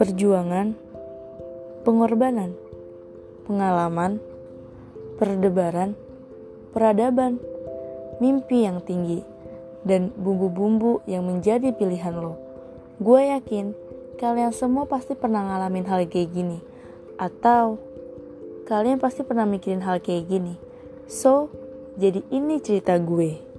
perjuangan, pengorbanan, pengalaman, perdebaran, peradaban, mimpi yang tinggi, dan bumbu-bumbu yang menjadi pilihan lo. Gue yakin kalian semua pasti pernah ngalamin hal kayak gini, atau kalian pasti pernah mikirin hal kayak gini. So, jadi ini cerita gue.